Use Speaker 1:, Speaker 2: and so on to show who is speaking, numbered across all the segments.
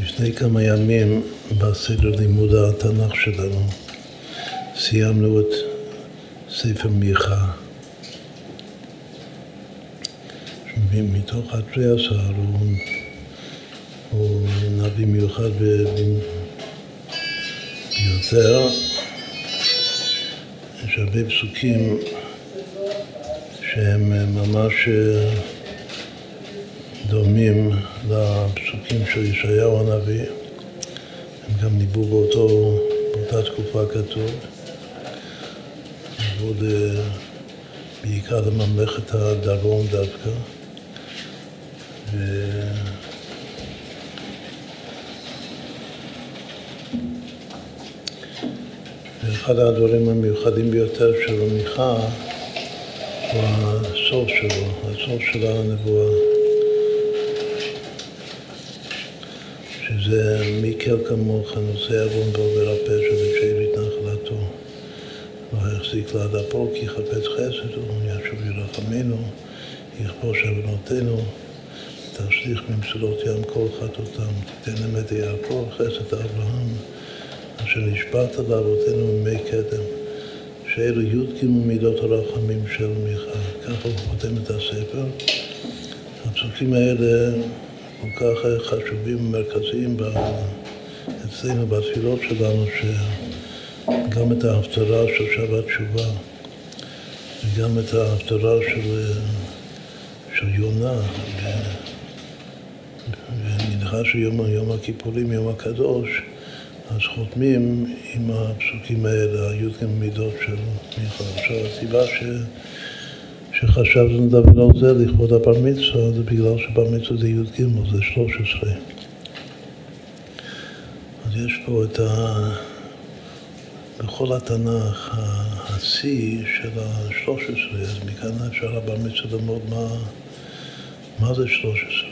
Speaker 1: לפני כמה ימים בסדר לימוד התנ"ך שלנו סיימנו את ספר מיכה. מתוך התרי עשר הוא, הוא נביא מיוחד ביותר. יש הרבה פסוקים שהם ממש דומים לפסוקים של ישעיהו הנביא, הם גם ניבאו באותו, באותה תקופה כתוב, ניבאו בעיקר לממלכת הדרום דווקא. ו... ואחד הדברים המיוחדים ביותר של מיכה הוא הסוף שלו, הסוף של הנבואה. שזה מקל כמוך נושא עוון ועובר הפשע וכשאבית נחלתו. לא יחזיק לעד אפו כי יחפץ חסד הוא, ישוב ירחמנו, יכבוש עוונותינו, תשליך ממסולות ים כל חטאותם, תיתן אמת יעקב, חסד אברהם, אשר נשבעת לאבותינו מימי קדם. שאלו י"ג מידות הרחמים של מיכה. ככה הוא חותם את הספר. הפסוקים האלה כל כך חשובים ומרכזיים אצלנו בתפילות שלנו, שגם את ההפטרה של שבת תשובה וגם את ההפטרה של, של יונה ונדחה שיום יום הכיפורים, יום הקדוש, אז חותמים עם הפסוקים האלה, הי"ג מידות של מיכה. עכשיו הסיבה ש... שחשבנו לדבר על זה לכבוד הבר מצווה, זה בגלל שבר מצווה זה י"ג, זה 13. אז יש פה את ה... בכל התנ"ך, השיא של ה-13, אז מכאן אפשר הבר מצווה ללמוד מה, מה זה 13,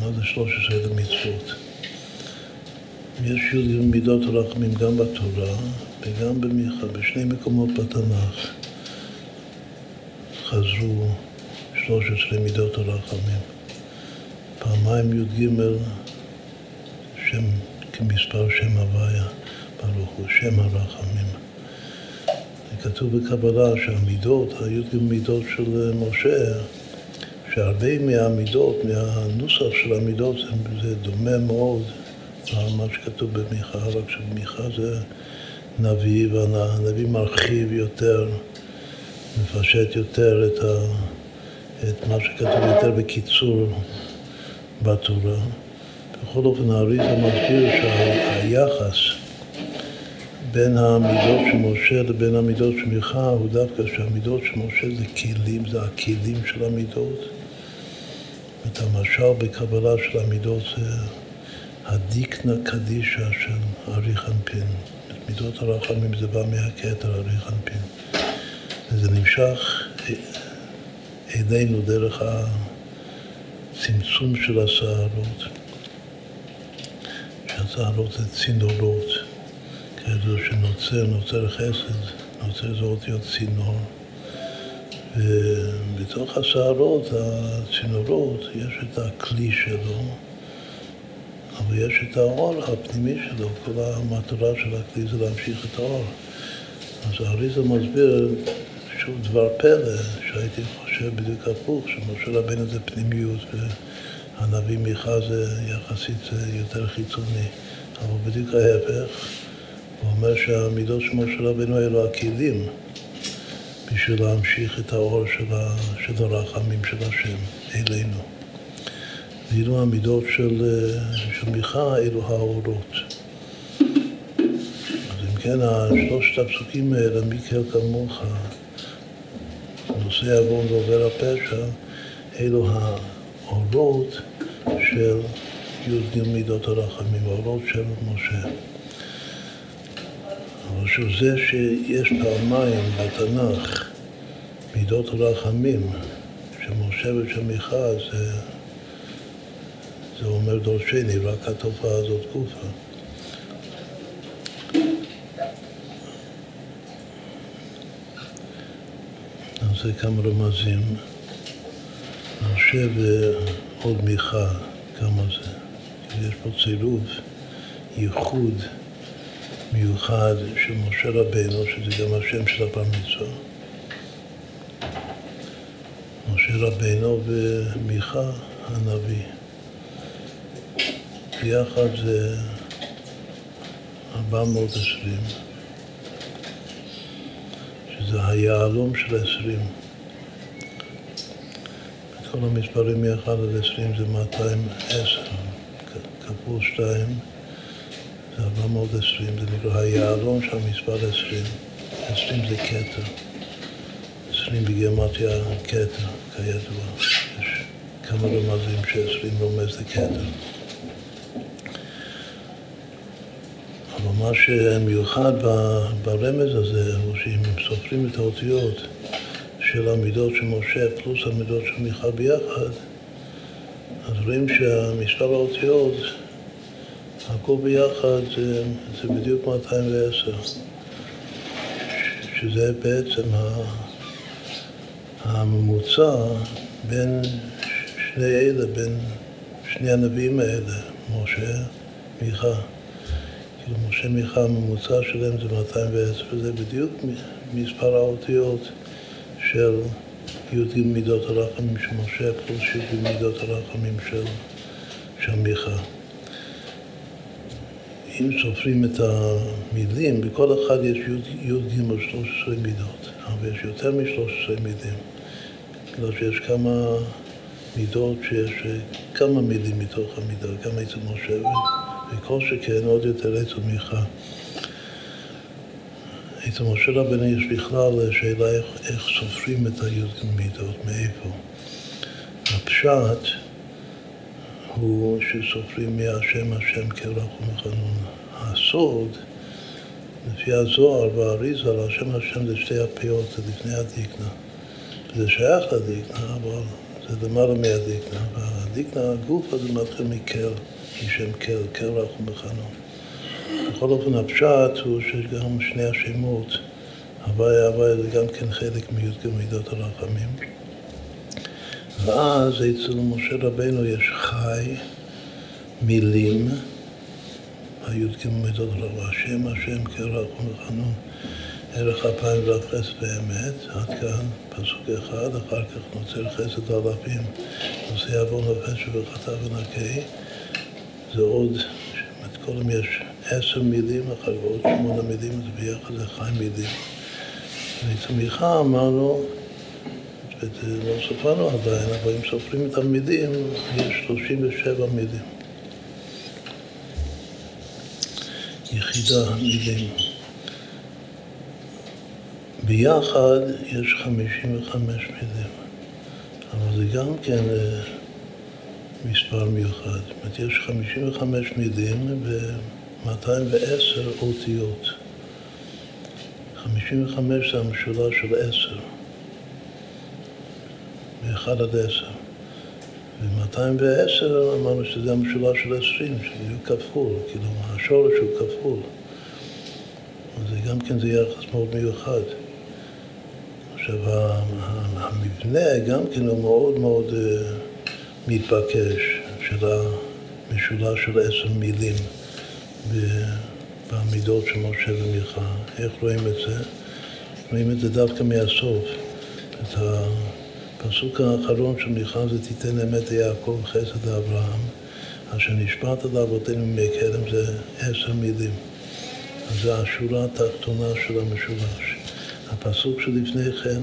Speaker 1: מה זה 13 למצוות. יש י"ג מידות הרחמים גם בתורה וגם במיכה, בשני מקומות בתנ"ך. חזרו 13 מידות הרחמים. פעמיים י"ג, שם כמספר שם הוויה, ברוך הוא, שם הרחמים. כתוב בקבלה שהמידות, הי"ג מידות של משה, שהרבה מהמידות, מהנוסח של המידות, זה דומה מאוד למה שכתוב במיכה, רק שבמיכה זה נביא, והנביא מרחיב יותר. מפשט יותר את, ה, את מה שכתוב יותר בקיצור בתורה. בכל אופן, האריזה מסביר שהיחס בין המידות של משה לבין המידות של מיכה הוא דווקא שהמידות של משה זה כלים, זה הכלים של המידות. את המשל בקבלה של המידות זה הדיקנה קדישה של אריך אנפין. מידות הרחמים זה בא מהכתר אריך אנפין. וזה נמשך אלינו דרך הצמצום של הסערות, שהסערות זה צינורות, כידוע שנוצר, נוצר חסד, נוצר זה אותיות צינור. ובתוך הסערות, הצינורות, יש את הכלי שלו, אבל יש את האור הפנימי שלו, כל המטרה של הכלי זה להמשיך את האור. אז האריזה מסביר שוב דבר פלא, שהייתי חושב בדיוק הפוך, שמשה רבנו זה פנימיות והנביא מיכה זה יחסית יותר חיצוני, אבל בדיוק ההפך, הוא אומר שהמידות של משה רבנו אלו הכלים בשביל להמשיך את האור של, ה, של הרחמים של השם אלינו. ואילו המידות של, של מיכה אלו האורות. כן, שלושת הפסוקים האלה, מי כמוך, נושא עוון ועובר הפשע, אלו האורות של י"ג מידות הרחמים, האורות של משה. אבל של זה שיש פעמיים בתנ"ך מידות הרחמים של משה ושל מיכה, זה, זה אומר דורשני, רק התופעה הזאת גופה. זה כמה רמזים. משה ועוד מיכה, כמה זה? יש פה צירוף, ייחוד מיוחד של משה רבנו, שזה גם השם של הבר מצווה. משה רבנו ומיכה הנביא. ביחד זה 420, שזה היהלום של 20. כל המספרים מ-1 עד 20 זה 210, כפול 2 זה 420, זה נקרא היהלום של המספר 20. 20 זה כתר. 20 בגימטריה כתר, כידוע. יש כמה רמזים ש-20 רומז לכתר. מה שמיוחד ברמז הזה הוא שאם סופרים את האותיות של המידות של משה פלוס המידות של מיכה ביחד, אז רואים שהמספר האותיות, הכל ביחד זה, זה בדיוק 210, שזה בעצם הממוצע בין שני אלה, בין שני הנביאים האלה, משה, מיכה. כאילו משה מיכה, הממוצע שלהם זה 210, וזה בדיוק מספר האותיות של י"ג מידות הרחמים של משה פלוס י"ג מידות הרחמים של, של מיכה. אם סופרים את המילים, בכל אחד יש י"ג 13 מידות, אבל יש יותר מ-13 מילים, בגלל שיש כמה מידות שיש כמה מילים מתוך המידה, גם אצל משה וכל שכן עוד יותר אצל מיכה. אצל משה רבנו יש בכלל שאלה איך, איך סופרים את הי"ג מידות, מאיפה. הפשט הוא שסופרים מהשם השם כרח ומחנון. הסוד, לפי הזוהר והאריזה, להשם השם זה שתי הפיות, זה לפני הדיקנה. זה שייך לדיקנה, אבל זה למעלה מהדיקנה. והדיקנה, הגוף הזה מתחיל מקל, משם קל, קל רח ומחנון. בכל אופן הפשט הוא שגם שני השמות, הוויה הוויה זה גם כן חלק מי"ג מידות הרחמים. ואז אצל משה רבנו יש חי, מילים, הי"ג מידות הרחמים, השם השם כרח ומחנון, ערך אפיים ואף חסד באמת, עד כאן פסוק אחד, אחר כך נוצר חסד אלפים, נושא עוון ופשע וחטא ונקי, זה עוד, כל יום יש עשר מילים, אחר כך עוד שמונה מילים, זה ביחד חי מילים. ותמיכה אמרנו, לא סופרנו עדיין, אבל אם סופרים את המילים, יש 37 מילים. יחידה מילים. ביחד יש 55 מילים, אבל זה גם כן אה, מספר מיוחד. זאת אומרת, יש 55 מילים ו-210 אותיות. 55 זה המשולש של 10, מ-1 עד 10. ו-210 אמרנו שזה המשולש של 20, שזה יהיה כפול, כאילו השורש הוא כפול. אז גם כן זה יחס מאוד מיוחד. עכשיו, המבנה גם כן הוא מאוד מאוד מתבקש, של המשולש של עשר מילים. במידות של משה ומיכה. איך רואים את זה? רואים את זה דווקא מהסוף. את הפסוק האחרון של מיכה זה תיתן אמת ליעקב חסד לאברהם, אשר נשבעת לאבותינו מקדם זה עשר מילים. אז זה השורה התחתונה של המשולש. הפסוק שלפני כן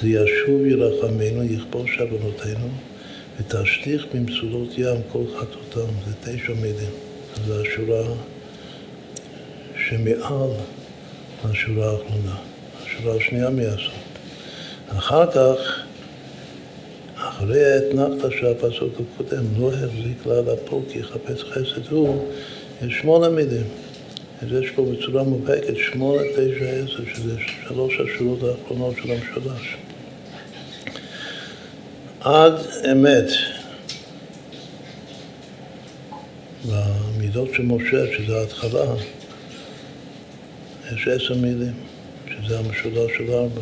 Speaker 1: זה ישוב ירחמנו, יכבוש עוונותינו ותשליך במצולות ים כל חטאותם, זה תשע מילים. זו השורה שמעל השורה האחרונה, השורה השנייה מהסוף. אחר כך, אחרי האתנחתא של הפסוק הקודם, לא החזיק לה לפה כי יחפש חסד הוא, יש שמונה מילים. אז יש פה בצורה מובהקת שמונה, תשע, עשר, שזה שלוש השורות האחרונות של המשולש. עד אמת. במידות של משה, שזה ההתחלה, יש עשר מילים, שזה המשולש של ארבע.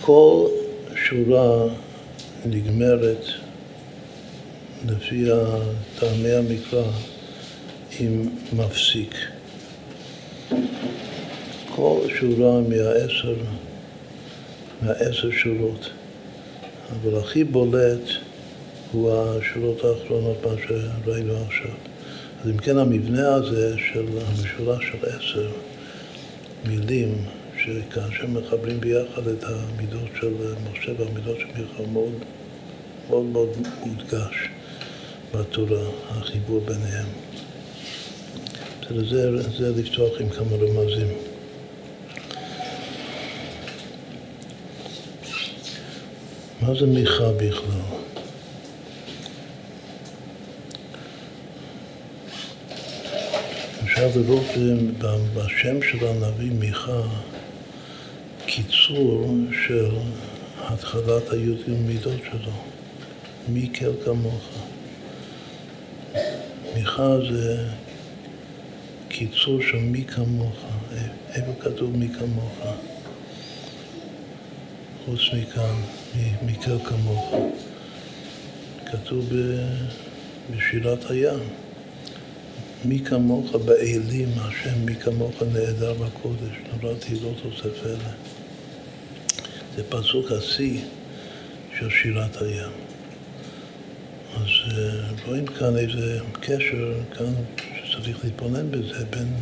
Speaker 1: כל שורה נגמרת לפי טעמי המקרא, עם מפסיק. כל שורה מהעשר, מהעשר שורות. אבל הכי בולט הוא השורות האחרונות, מה שראינו עכשיו. אז אם כן, המבנה הזה של המשולש של עשר מילים, שכאשר מחברים ביחד את המידות של משה והמידות של מיכה, מאוד מאוד מאוד מודגש בתורה, החיבור ביניהם. זה, זה לפתוח עם כמה רמזים. מה זה מיכה בכלל? אפשר לראות בשם של הנביא מיכה קיצור של התחלת היהודים מידות שלו, מי כל כמוך. מיכה זה קיצור של מי כמוך, איפה כתוב מי כמוך? חוץ מכאן, כל כמוך. כתוב בשירת הים. מי כמוך באלים, השם מי כמוך נהדר בקודש, נורא תהילות עושה פלא. זה פסוק השיא של שירת הים. אז אה, רואים כאן איזה קשר, כאן שצריך להתבונן בזה, בין,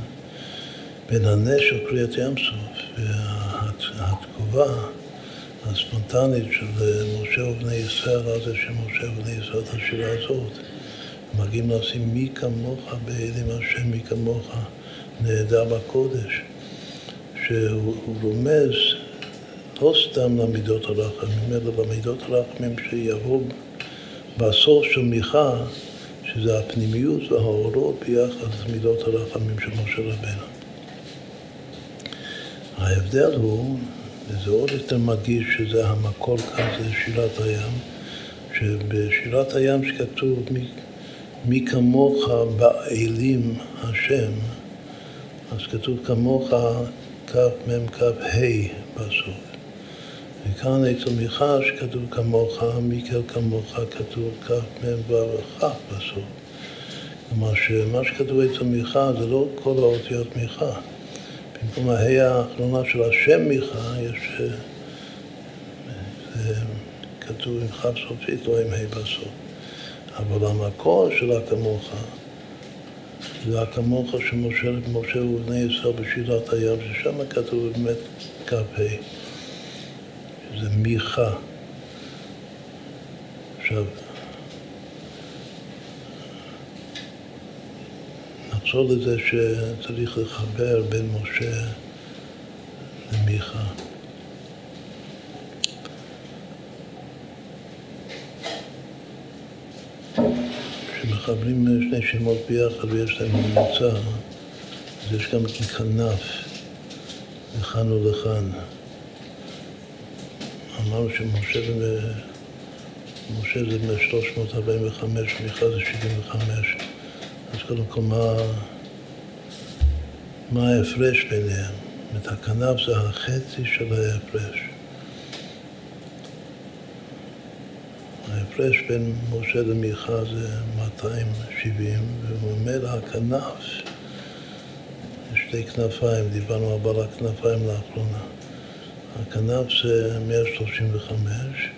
Speaker 1: בין הנס של קריאת ים סוף והתגובה הספונטנית של משה ובני ישראל, אז זה שמשה ובני ישראל את השירה הזאת. מגיעים לשים מי כמוך באלים השם, מי כמוך נהדר בקודש, שהוא רומז לא סתם למידות הרחמים, אלא למידות הרחמים שיבואו בסוף של מיכה, שזה הפנימיות והאורות ביחד למידות הרחמים של משה רבנו. ההבדל הוא, וזה עוד יותר מדגיש שזה המקור כאן, זה שירת הים, שבשירת הים שכתוב מי כמוך באלים השם, אז כתוב כמוך כמ"כ ה' בסוף. וכאן אצל מיכה שכתוב כמוך, מיקל כמוך, כתוב כמ"ו בסוף. כלומר שמה שכתוב אצל מיכה זה לא כל האותיות מיכה. במקום ההא האחרונה של השם מיכה יש... זה כתוב עם כ' סופית, לא עם ה' בסוף. אבל המקור של הכמוך זה הכמוך של משה ובני ישראל בשירת הים, ששם כתוב באמת כ"ה, שזה מיכה. עכשיו, נחזור לזה שצריך לחבר בין משה למיכה. כשמחברים שני שמות ביחד ויש להם ממוצע, אז יש גם כנף, לכאן ולכאן. אמרנו שמשה משה זה מ-345, מיכה זה 75. אז קודם כל, מה, מה ההפרש ביניהם? את הכנף זה החצי של ההפרש. ההפרש בין משה למיכה זה 270, וממילא הכנף, שתי כנפיים, דיברנו על בעל הכנפיים לאחרונה. הכנף זה 135,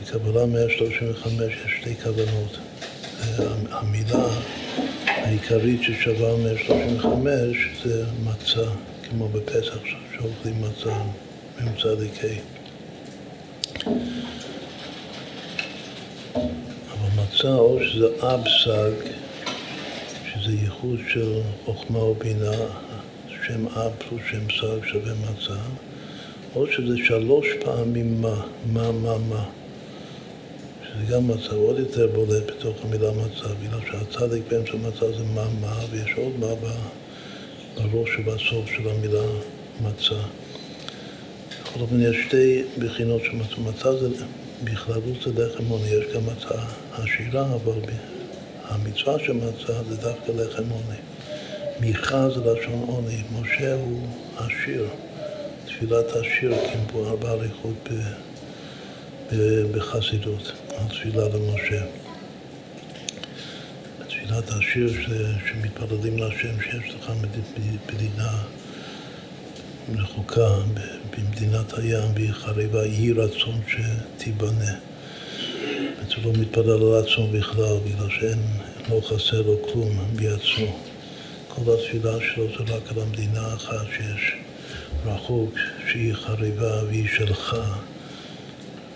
Speaker 1: בקבלה 135 יש שתי כוונות. המילה העיקרית ששווה 135 זה מצה, כמו בפסח שאוכלים מצה ממצא דיקי. אבל מצה או שזה אבסג, שזה ייחוד של חוכמה ובינה, שם אב פלוס שם סג שווה מצה, או שזה שלוש פעמים מה, מה, מה, מה. שזה גם מצה, עוד יותר בולט בתוך המילה מצה, בגלל שהצדיק באמצע מצה זה מה, מה, ויש עוד מה בראש ובסוף של המילה מצה. בכל אופן יש שתי בחינות של מצה. מצה זה, בכללות זה לחם עוני, יש גם מצה עשירה, אבל המצווה של מצה זה דווקא לחם עוני. מיכה זה לשון עוני, משה הוא עשיר, תפילת עשיר, פה ארבע הליכות בחסידות, התפילה למשה. בתפילת השיר שמתפללים להשם שיש לך מדינה רחוקה במדינת הים והיא חריבה, יהי רצון שתיבנה. הוא לא מתפלל על עצמו בכלל, בגלל שאין, לא חסר לו כלום מעצמו. כל התפילה שלו זה רק על המדינה אחת שיש רחוק, שהיא חריבה והיא שלך,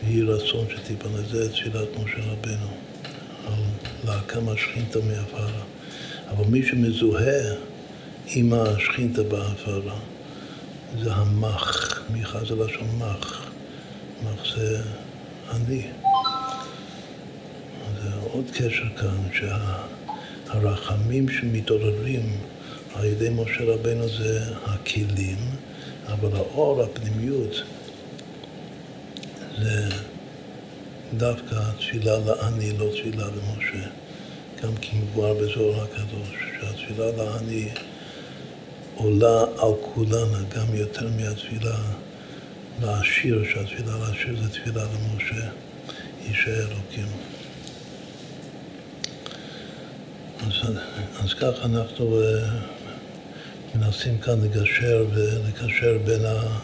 Speaker 1: ויהי רצון שתיבנה. זה תפילת משה רבנו, על להקם השכינתה מעפרה. אבל מי שמזוהה עם השכינתה בעפרה זה המח, מיכה זה לשון מח, מח זה אני. זה עוד קשר כאן, שהרחמים שמתעוררים על ידי משה רבנו זה הכלים, אבל האור, הפנימיות, דווקא תפילה לעני, לא תפילה למשה. גם כי מבואר בזוהר הקדוש, שהתפילה לעני עולה על כולנה גם יותר מהתפילה לעשיר, שהתפילה לעשיר זה תפילה למשה, איש האלוקים. אז, אז כך אנחנו uh, מנסים כאן לגשר ולקשר בין, ה,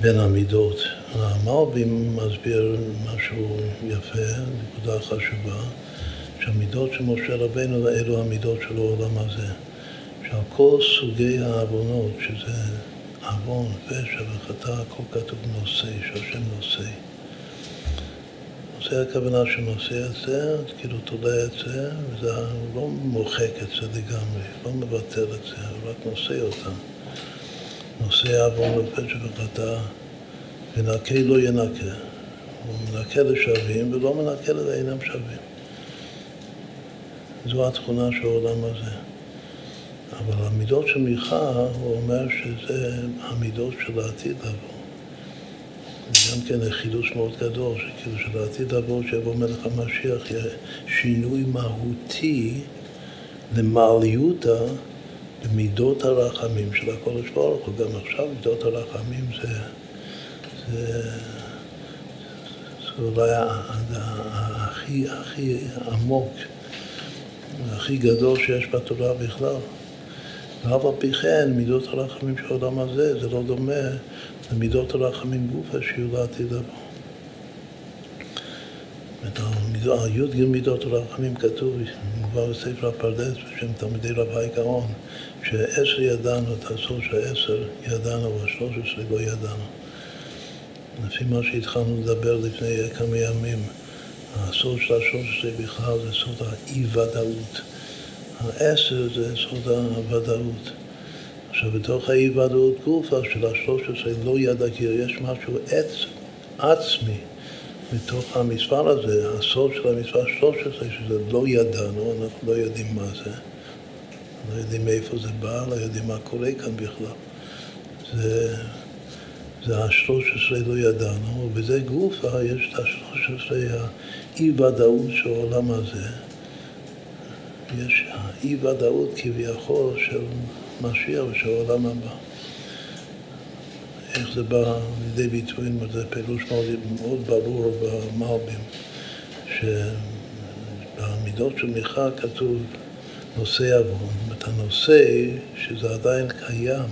Speaker 1: בין המידות. המלבים מסביר משהו יפה, נקודה חשובה, שהמידות של משה רבנו אלו המידות של העולם הזה. שעל כל סוגי העוונות, שזה עוון, פשע וחטא, הכל כתוב נושא, שהשם נושא. נושא הכוונה שנושא את זה, כאילו תולה את זה, וזה לא מוחק את זה לגמרי, לא מבטל את זה, רק נושא אותם. נושא עוון ופשע וחטא, ונקה לא ינקה. הוא מנקה לשווים ולא מנקה לאינם שווים. זו התכונה של העולם הזה. אבל המידות של מיכה, הוא אומר שזה המידות של העתיד לבוא. גם כן חידוש מאוד גדול, שכאילו של העתיד לבוא, שיבוא מלך המשיח, יהיה שינוי מהותי למעליותא במידות הרחמים של הקודש ברוך הוא. גם עכשיו מידות הרחמים זה, זה, אולי הכי, הכי עמוק, הכי גדול שיש בתורה בכלל. ואף על פי כן, מידות הרחמים של העולם הזה, זה לא דומה למידות הרחמים גופה שיהיו לעתיד לבוא. י"ג מידות הרחמים כתוב, מובא בספר הפרדס בשם תלמידי רב האי גאון, שעשר ידענו, את הסוד של עשר ידענו, והשלוש עשרה לא ידענו. לפי מה שהתחלנו לדבר לפני כמה ימים, הסוד של השלוש עשרה בכלל זה סוד האי-ודאות. העשר זה סוד הוודאות. עכשיו, בתוך האי-ודאות גופה של השלוש עשרה לא ידע, כי יש משהו עץ, עצמי בתוך המספר הזה, הסוד של המספר שלוש עשרה, שזה לא ידענו, אנחנו לא יודעים מה זה, לא יודעים מאיפה זה בא, לא יודעים מה קורה כאן בכלל. זה, זה השלוש עשרה לא ידענו, ובזה גופה יש את השלוש עשרה האי-ודאות של העולם הזה. יש האי ודאות כביכול של משיח ושל העולם הבא. איך זה בא לידי ביטוי, זה פירוש מאוד, מאוד ברור במלבים, שבמידות של מיכה כתוב נושא עוון, זאת אומרת הנושא שזה עדיין קיים,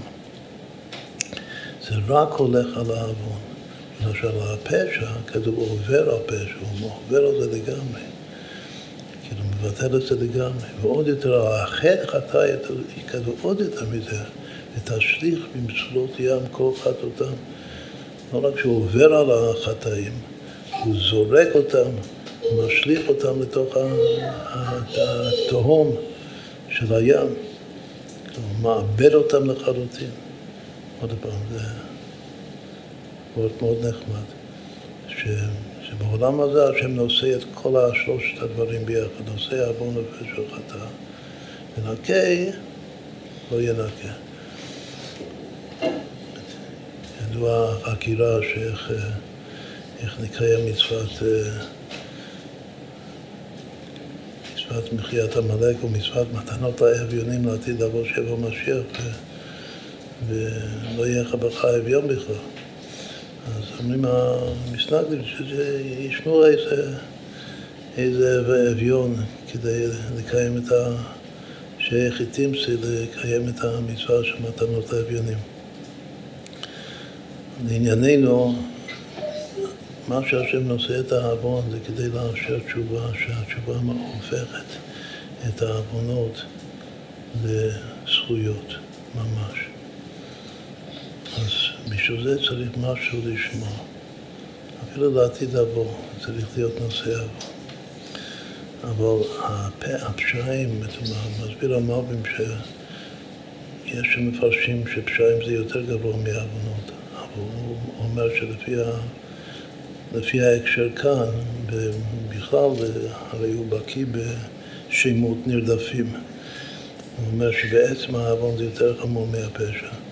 Speaker 1: זה רק הולך על העוון. למשל הפשע, כתוב עובר על פשע, הוא עובר על זה לגמרי. מבטל את זה לגמרי, ועוד יותר, החטא חטא כתוב עוד יותר מזה, ותשליך במצולות ים כל חטאותם. לא רק שהוא עובר על החטאים, הוא זורק אותם, משליך אותם לתוך התהום של הים, הוא מאבד אותם לחלוטין. עוד פעם, זה מאוד מאוד נחמד. ש... שבעולם הזה השם נושא את כל השלושת הדברים ביחד, נושא עוון נפש וחטא, ונקה לא ינקה. ידוע החקירה שאיך איך נקרא מצוות, מצוות מחיית עמלק ומצוות מתנות האביונים לעתיד לבוא שבע משיח ולא יהיה לך בך אביון בכלל. אז אומרים המסנגדים שישמעו איזה, איזה אביון כדי לקיים את ה... תמצא לקיים את המצווה של מתנות האביונים. לענייננו, מה שהשם נושא את העוון זה כדי לאפשר תשובה, שהתשובה הופכת את העוונות לזכויות ממש. אז בשביל זה צריך משהו לשמוע. אפילו לעתיד לבוא צריך להיות נושא עוון. אבל הפשעים, מסביר המלבים שיש שמפרשים שפשעים זה יותר גבוה מעוונות, אבל הוא אומר שלפי ההקשר כאן, בכלל, הרי הוא בקיא בשמות נרדפים. הוא אומר שבעצם העוון זה יותר חמור מהפשע.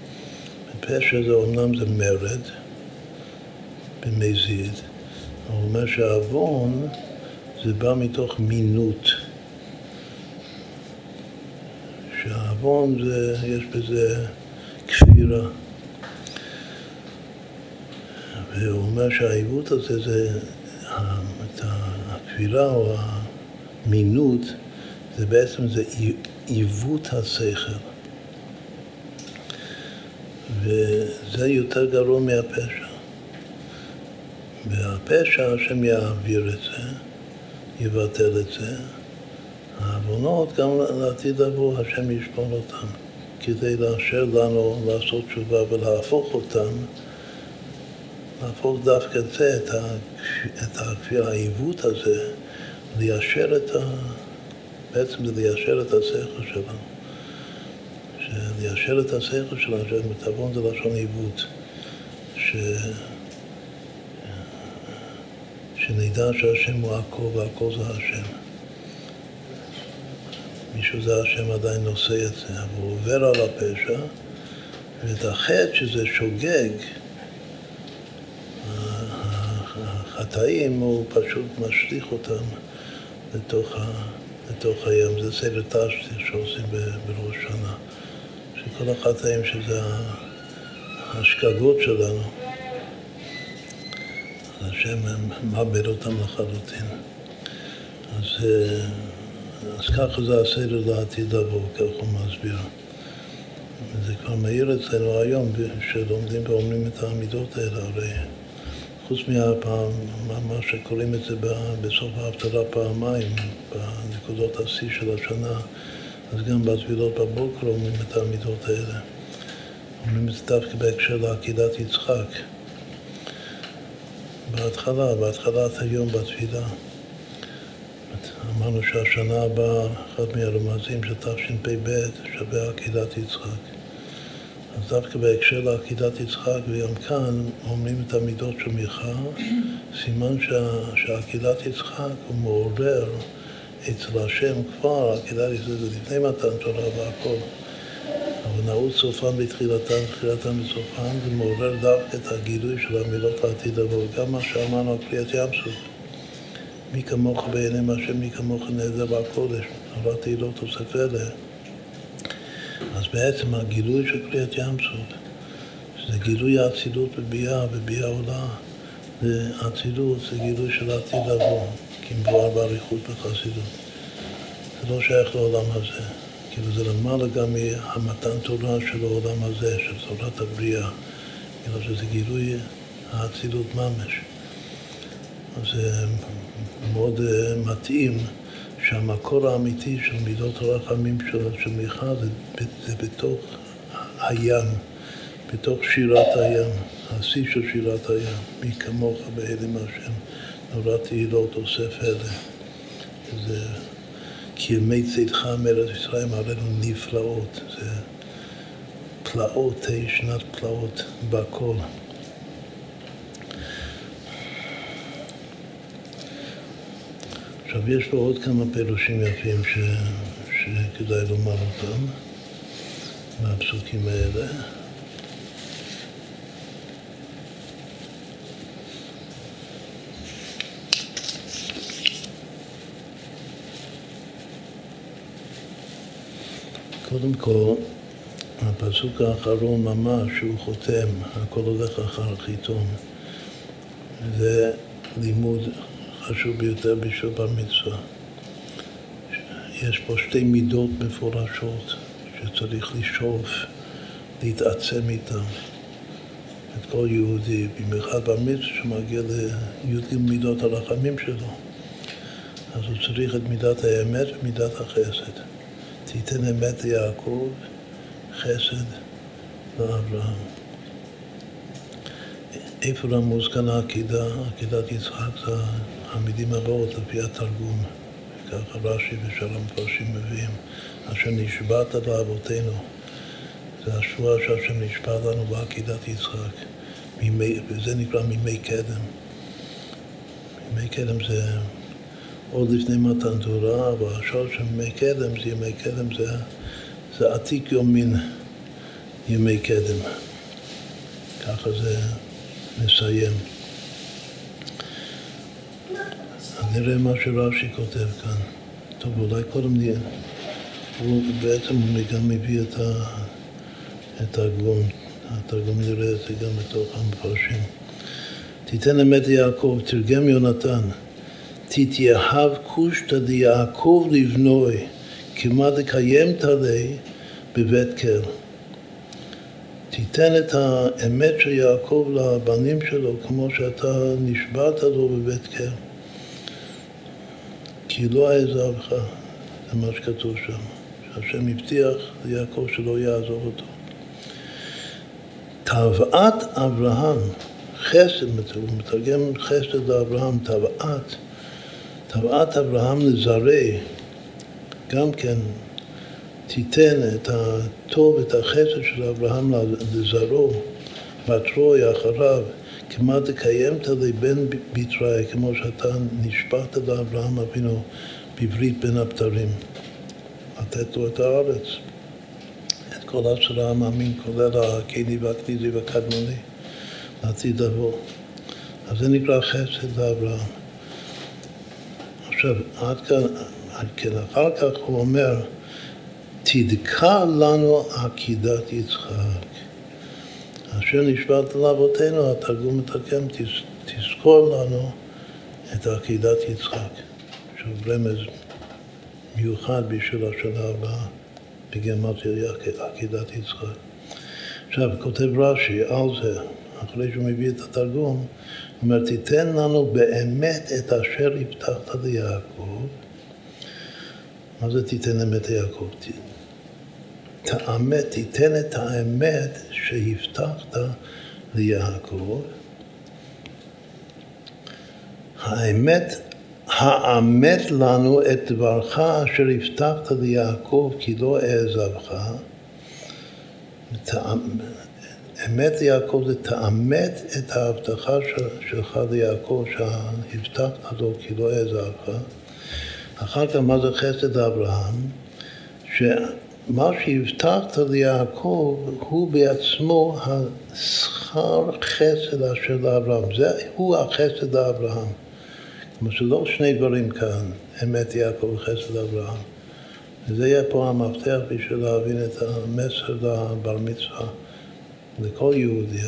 Speaker 1: פשע זה אומנם זה מרד במזיד, הוא אומר שהעוון זה בא מתוך מינות. שהעוון זה, יש בזה כפירה. והוא אומר שהעיוות הזה זה, הכפירה או המינות, זה בעצם זה עיוות השכל. וזה יותר גרוע מהפשע. והפשע, השם יעביר את זה, יבטל את זה. העוונות, גם לעתיד לבוא, השם ישמור אותם, כדי לאשר לנו לעשות תשובה ולהפוך אותם להפוך דווקא את זה, את, העיוות הזה, ליישר את ה... בעצם ליישר את השכל שלנו. ליישר את השכל שלנו, שמתאבון זה לשון עיוות. ש... שנדע שהשם הוא הכל והכל זה השם. מישהו זה השם עדיין נושא את זה, אבל הוא עובר על הפשע, ואת החטא שזה שוגג, החטאים, הוא פשוט משליך אותם לתוך, ה, לתוך הים. זה סדר תשתי שעושים בראש שנה. שכל החטאים שזה השגגות שלנו, השם מאבד אותם לחלוטין. אז, אז ככה זה הסדר לעתיד לבוא, כך הוא מסביר. זה כבר מאיר אצלנו היום, שלומדים ואומרים את העמידות האלה, הרי חוץ מהפעם, מה שקוראים את זה בסוף ההפטרה פעמיים, בנקודות השיא של השנה, אז גם בתפילות בבוקר אומרים את המידות האלה. אומרים את זה דווקא בהקשר לעקידת יצחק. בהתחלה, בהתחלת היום בתפילה. אמרנו שהשנה הבאה, אחד מהרמזים של תשפ"ב שווה עקידת יצחק. אז דווקא בהקשר לעקידת יצחק, וגם כאן אומרים את המידות של מיכה, סימן שעקידת יצחק הוא מעורר אצל השם כבר, עקידת יצחק זה לפני מתן תורה והכל. אבל נעוץ סופן בתחילתן, תחילתן בסופן, זה מעורר דווקא את הגילוי של המילות לעתיד לבוא. גם מה שאמרנו על קריאת ים סוף. מי כמוך בעיני השם, מי כמוך נעזר והקודש. אבל תהילות תוסף אלה. אז בעצם הגילוי של קריאת ים סוף, שזה גילוי האצילות בביאה, וביאה עולה, ואצילות זה גילוי של העתיד לבוא, כי מבואר באריכות בחסידות. זה לא שייך לעולם הזה. כאילו זה למעלה גם מהמתן תורה של העולם הזה, של תורת הבריאה. כאילו שזה גילוי האצילות ממש. אז זה מאוד אה, מתאים. שהמקור האמיתי של מידות הרחמים של, של זה, זה בתוך הים, בתוך שירת הים, השיא של שירת הים, מי כמוך בהלם השם, נורא תהילות אוסף. זה כי ימי צאתך מארץ ישראל עלינו נפלאות, זה פלאות, תהי שנת פלאות בכל. עכשיו, יש לו עוד כמה פירושים יפים ש... שכדאי לומר אותם מהפסוקים האלה. קודם כל, הפסוק האחרון ממש, שהוא חותם, הכל הולך אחר החיתום, זה לימוד חשוב ביותר בשביל בר מצווה. יש פה שתי מידות מפורשות שצריך לשאוף, להתעצם איתן. את כל יהודי, במיוחד בר מצווה שמגיע לי"ג מידות הרחמים שלו. אז הוא צריך את מידת האמת ומידת החסד. תיתן אמת ליעקב, חסד לאברהם. איפה רמוז כאן העקידה? עקידת יצחק זה המילים הבאות לפי התרגום. ככה רש"י ושאר המפרשים מביאים. אשר נשבעת לאבותינו. זה השבועה שהשם נשבע לנו בעקידת יצחק. וזה נקרא מימי קדם. מימי קדם זה עוד לפני מתן תורה, אבל השור של ימי קדם זה ימי קדם, זה, זה עתיק יומין ימי קדם. ככה זה מסיים. נראה מה שרש"י כותב כאן. טוב, אולי קודם נהיה. הוא בעצם גם מביא את, ה, את הגבול. התרגום נראה את זה גם בתוך המפרשים. תיתן אמת ליעקב, תרגם יונתן. תתייהב קושתא דיעקב לבנוי, כמעט לקיים תלי בבית כל. תיתן את האמת של יעקב לבנים שלו כמו שאתה נשבעת לו בבית כל. כי לא אעזבך, זה מה שכתוב שם. שהשם הבטיח ליעקב שלא יעזוב אותו. תבעת אברהם, חסד, הוא מתרגם חסד לאברהם, תבעת תבעת אברהם לזרעי, גם כן תיתן את הטוב, את החסד של אברהם לזרעו, בתרוי אחריו, כמעט תקיימת לבן בתראי, כמו שאתה נשבעת לאברהם אבינו בברית בין הבתרים, לתת לו את הארץ, את כל עשרה המאמין, כולל הקיני והקניזי והקדמוני, לעתיד לבוא. אז זה נקרא חסד לאברהם. עכשיו, עד כאן, כן, אחר כך הוא אומר, תדקה לנו עקידת יצחק. אשר נשבעת לאבותינו, התרגום מתרגם, תזכור לנו את עקידת יצחק. שוב רמז מיוחד בשביל השנה הבאה בגמטריה עקידת יצחק. עכשיו, כותב רש"י על זה, אחרי שהוא מביא את התרגום, הוא אומר, תיתן לנו באמת את אשר הבטחת ליעקב. מה זה תיתן אמת ליעקב? תאמת, תיתן את האמת שהבטחת ליעקב. האמת, האמת לנו את דברך אשר הבטחת ליעקב כי לא אעזבך. אמת ליעקב זה תאמת את ההבטחה שלך ליעקב שהבטחת לו כי לא אעזבך. אחר כך מה זה חסד אברהם? שמה שהבטחת ליעקב הוא בעצמו השכר חסד אשר לאברהם. זה הוא החסד לאברהם. כלומר שלא שני דברים כאן, אמת יעקב וחסד אברהם. וזה יהיה פה המפתח בשביל להבין את המסר לבר מצווה. לכל יהודי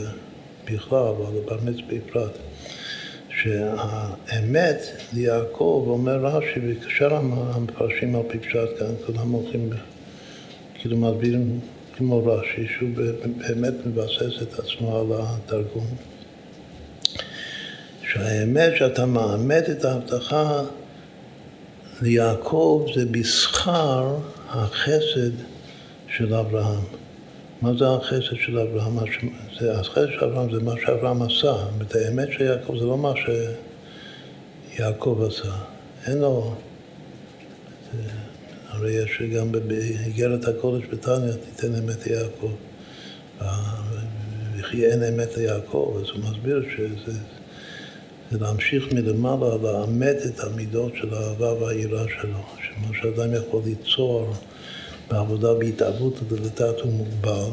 Speaker 1: בכלל, אבל מצווה בפרט, שהאמת ליעקב, אומר רש"י, וכשאר המפרשים על פי פשט כאן, כולם הולכים, כאילו מסבירים כמו רש"י, שהוא באמת מבסס את עצמו על התרגום. שהאמת שאתה מאמת את ההבטחה ליעקב זה בשכר החסד של אברהם. מה זה החסד של אברהם? החסד של אברהם זה מה שאברהם עשה. את האמת של יעקב זה לא מה שיעקב עשה. אין לו... הרי יש גם באיגרת הקודש בתניא, תיתן אמת ליעקב. וכי אין אמת ליעקב, אז הוא מסביר שזה זה להמשיך מלמעלה, לאמת את המידות של האהבה והיראה שלו. שמה שאדם יכול ליצור בעבודה בהתאבות לדלתת הוא מוגבל,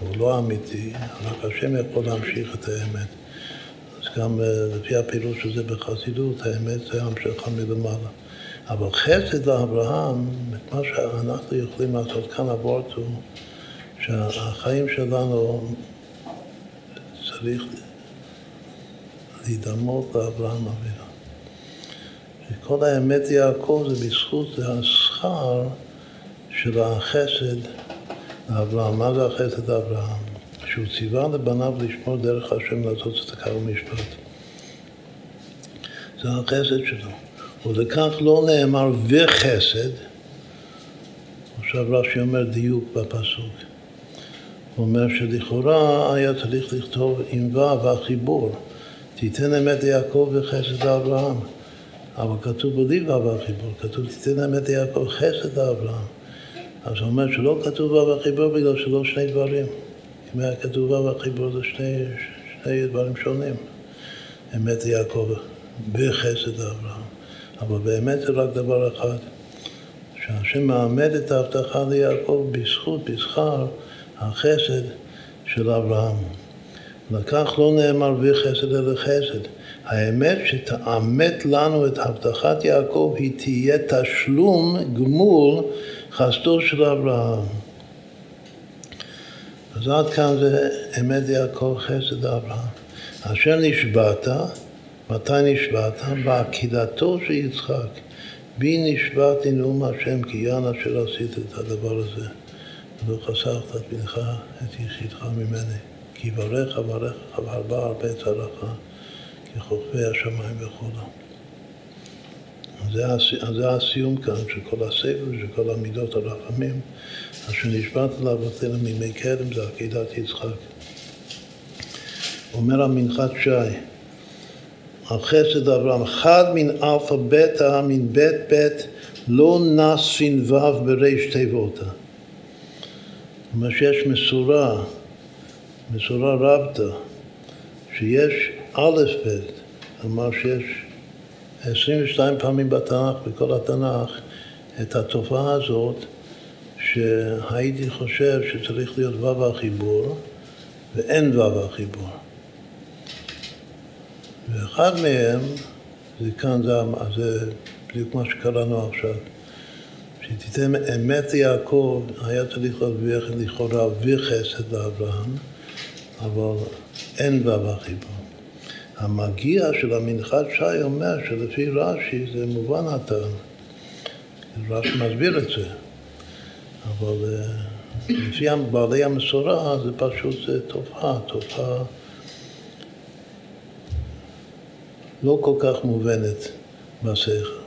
Speaker 1: הוא לא אמיתי, רק השם יכול להמשיך את האמת. אז גם אה, לפי הפירוש של זה בחסידות, האמת זה המשכה מלמעלה. אבל חסד לאברהם, את מה שאנחנו יכולים לעשות כאן אבורט הוא שהחיים שלנו צריך להידמות לאברהם אבינו. שכל האמת יעקב זה בזכות השכר של החסד לאברהם. מה זה החסד לאברהם? שהוא ציווה לבניו לשמור דרך השם לעשות צדקה ומשפט. זה החסד שלו. ולכך לא נאמר וחסד, עכשיו רש"י אומר דיוק בפסוק. הוא אומר שלכאורה היה צריך לכתוב עם ו' החיבור, תיתן אמת ליעקב וחסד לאברהם. אבל כתוב בלי ו' החיבור, כתוב תיתן אמת ליעקב חסד לאברהם. אז הוא אומר שלא כתוב ו' החיבור בגלל שלא שני דברים. אם היה כתוב ו' החיבור זה שני, שני דברים שונים. אמת ליעקב בחסד לאברהם. אבל באמת זה רק דבר אחד, שהשם מעמד את ההבטחה ליעקב בזכות, בשכר, החסד של אברהם. לכך לא נאמר וחסד אלא חסד. האמת שתאמת לנו את הבטחת יעקב היא תהיה תשלום, גמול, חסדו של אברהם. אז עד כאן זה אמת יעקב חסד אברהם. אשר נשבעת, מתי נשבעת? בעקידתו של יצחק. בי נשבעתי נאום השם כי יען אשר עשית את הדבר הזה. ולא חסכת את בנך את יחידך ממני. כי יברך אברך והרבה הרבה צלחה כחופי השמיים וכולו. אז זה הסיום כאן של כל הסבל, של כל המידות הרחמים, אשר נשבעת לאבותינו מימי קדם זה עקידת יצחק. אומר המנחת שי, החסד אברהם, חד מן אלפא בטא מן בית בית לא נס ס"ו בריש תיבותא. אומרת שיש מסורה, מסורה רבתא, שיש א' ב', כלומר שיש 22 פעמים בתנ"ך, בכל התנ"ך, את התופעה הזאת שהייתי חושב שצריך להיות ו' החיבור ואין ו' החיבור. ואחד מהם, זה כאן, זה, זה בדיוק מה שקראנו עכשיו, שתיתן אמת ליעקב, היה צריך להרוויח לכאורה וחסד לאברהם, אבל אין ו' החיבור. המגיע של המנחת שי אומר שלפי רש"י זה מובן הטעם. רש"י מסביר את זה, אבל אה, לפי בעלי המסורה זה פשוט זה תופעה, תופעה לא כל כך מובנת בשכל.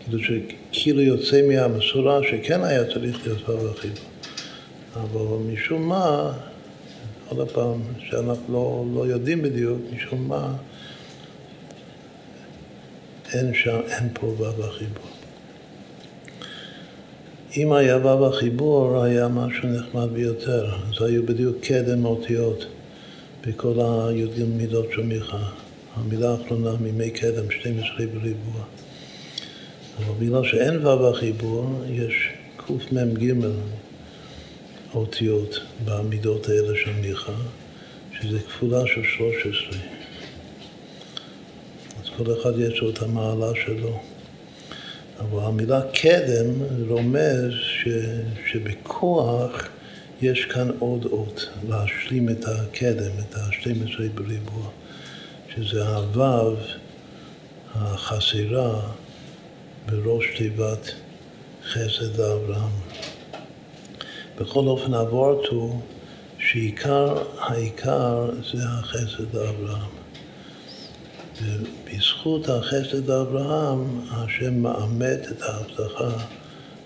Speaker 1: כאילו שכאילו יוצא מהמסורה שכן היה צריך להיות וו אחיו. אבל משום מה, עוד פעם, שאנחנו לא, לא יודעים בדיוק, משום מה, אין שם, אין פה וו החיבור. אם היה וו החיבור, היה משהו נחמד ביותר. אז היו בדיוק קדם אותיות בכל הי"ג מידות של מיכה. המילה האחרונה מימי קדם, 12 בריבוע. אבל בגלל שאין וו החיבור, יש קמ"ג אותיות במידות האלה של מיכה, שזה כפולה של 13. כל אחד יש לו את המעלה שלו. אבל המילה קדם רומז ש, שבכוח יש כאן עוד אות, להשלים את הקדם, את ה-12 בריבוע. שזה הוו החסרה בראש תיבת חסד לאברהם. בכל אופן עברת הוא שעיקר העיקר זה החסד לאברהם. ובזכות החסד לאברהם השם מאמת את ההבטחה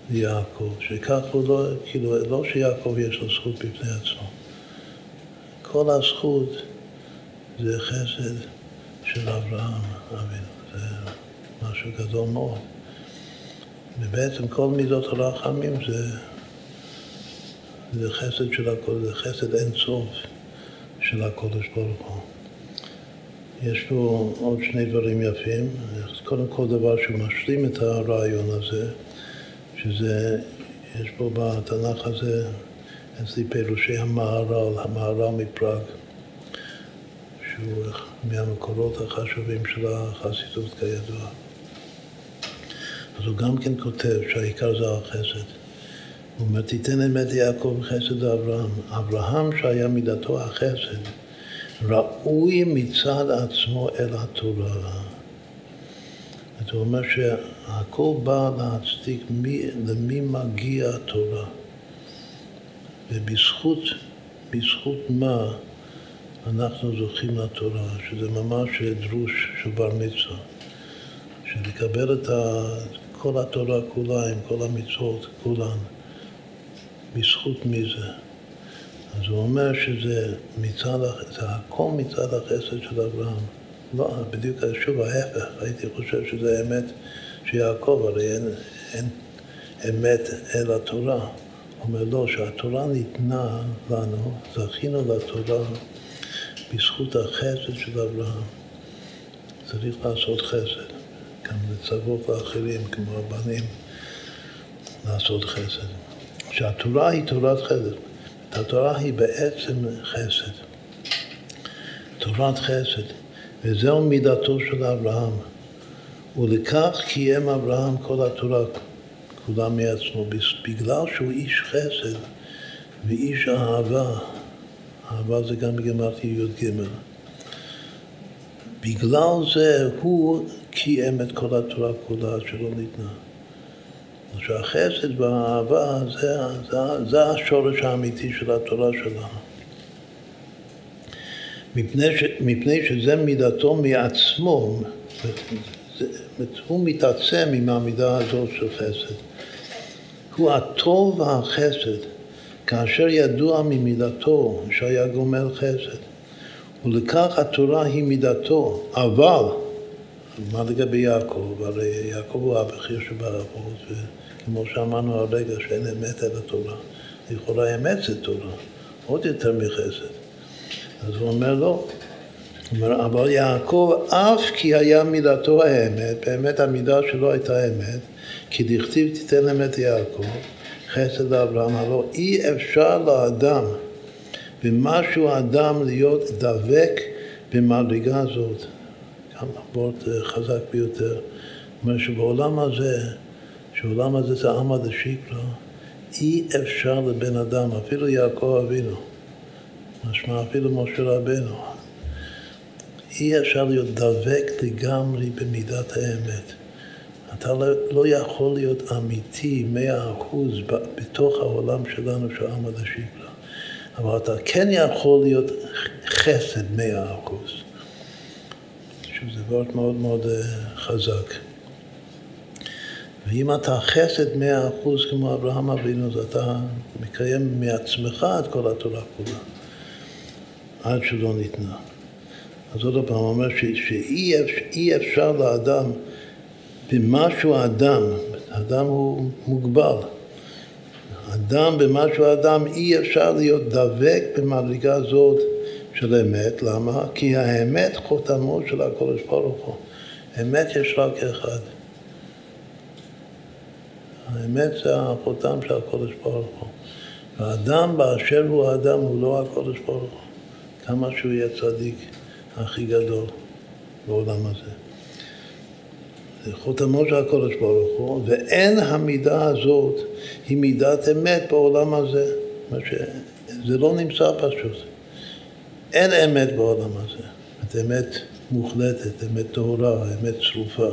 Speaker 1: ליעקב, שכך הוא לא, כאילו, לא שיעקב יש לו זכות בפני עצמו. כל הזכות זה חסד של אברהם אבינו, זה משהו גדול מאוד. ובעצם כל מידות הרחמים זה, זה חסד של הכל, זה חסד אין סוף של הקודש ברוך הוא. יש פה עוד שני דברים יפים. קודם כל דבר שמשלים את הרעיון הזה, שזה, יש פה בתנ"ך הזה אצלי פירושי המהר"ל, המהר"ל מפראג. שהוא מהמקורות החשובים של החסידות כידוע. אז הוא גם כן כותב שהעיקר זה החסד. הוא אומר, תיתן אמת יעקב חסד לאברהם. אברהם שהיה מידתו החסד, ראוי מצד עצמו אל התורה. זאת אומרת שהכל בא להצדיק מי, למי מגיע התורה. ובזכות בזכות מה אנחנו זוכים לתורה, שזה ממש דרוש של בר מצווה. שלקבל את כל התורה כולה, עם כל המצוות כולן, בזכות מי זה? אז הוא אומר שזה מצד, זה הכל מצד החסד של אברהם. לא, בדיוק שוב ההפך, הייתי חושב שזה אמת שיעקב, הרי אין, אין אמת אל התורה. אומר לא, שהתורה ניתנה לנו, זכינו לתורה בזכות החסד של אברהם. צריך לעשות חסד, גם לצוות לאחרים, כמו הבנים, לעשות חסד. שהתורה היא תורת חסד. התורה היא בעצם חסד. תורת חסד. וזהו מידתו של אברהם. ולכך קיים אברהם כל התורה כולה מעצמו, בגלל שהוא איש חסד ואיש אהבה. אהבה זה גם בגמרתי י"ג. בגלל זה הוא קיים את כל התורה כולה שלא ניתנה. שהחסד והאהבה זה, זה, זה השורש האמיתי של התורה שלנו. מפני, ש, מפני שזה מידתו מעצמו, הוא מתעצם עם המידה הזאת של חסד. הוא הטוב והחסד, כאשר ידוע ממידתו שהיה גומל חסד. ולכך התורה היא מידתו, אבל, מה לגבי יעקב? הרי יעקב הוא הבכיר שבאבות, וכמו שאמרנו הרגע שאין אמת אל התורה. לכאורה אמת זה תורה, עוד יותר מחסד. אז הוא אומר לא. אומר, אבל יעקב אף כי היה מידתו האמת, באמת המידה שלו הייתה אמת, כי דכתיב תיתן את יעקב, חסד לאברהם, הלא אי אפשר לאדם במשהו אדם להיות דבק במדרגה הזאת. גם וורט חזק ביותר. אומר שבעולם הזה, שעולם הזה זה עמא דשיקרא, אי אפשר לבן אדם, אפילו יעקב אבינו, משמע אפילו משה רבנו. אי אפשר להיות דבק לגמרי במידת האמת. אתה לא, לא יכול להיות אמיתי מאה אחוז בתוך העולם שלנו של עמד השקלה. אבל אתה כן יכול להיות חסד מאה אחוז. שזה דבר מאוד מאוד אה, חזק. ואם אתה חסד מאה אחוז כמו אברהם אבינו, אז אתה מקיים מעצמך את כל התורה כולה. עד שלא ניתנה. אז עוד פעם, הוא אומר שאי אפשר לאדם, במשהו האדם, אדם הוא מוגבל. אדם במשהו אדם, אי אפשר להיות דבק במדרגה זאת של אמת. למה? כי האמת חותמו של הקודש ברוך הוא. אמת יש רק אחד. האמת זה החותם של הקודש ברוך הוא. והאדם באשר הוא האדם הוא לא הקודש ברוך הוא. כמה שהוא יהיה צדיק הכי גדול בעולם הזה. זה חותמו של הקודש ברוך הוא, ואין המידה הזאת היא מידת אמת בעולם הזה. זה לא נמצא פשוט. אין אמת בעולם הזה. את אמת מוחלטת, אמת טהורה, אמת צרופה.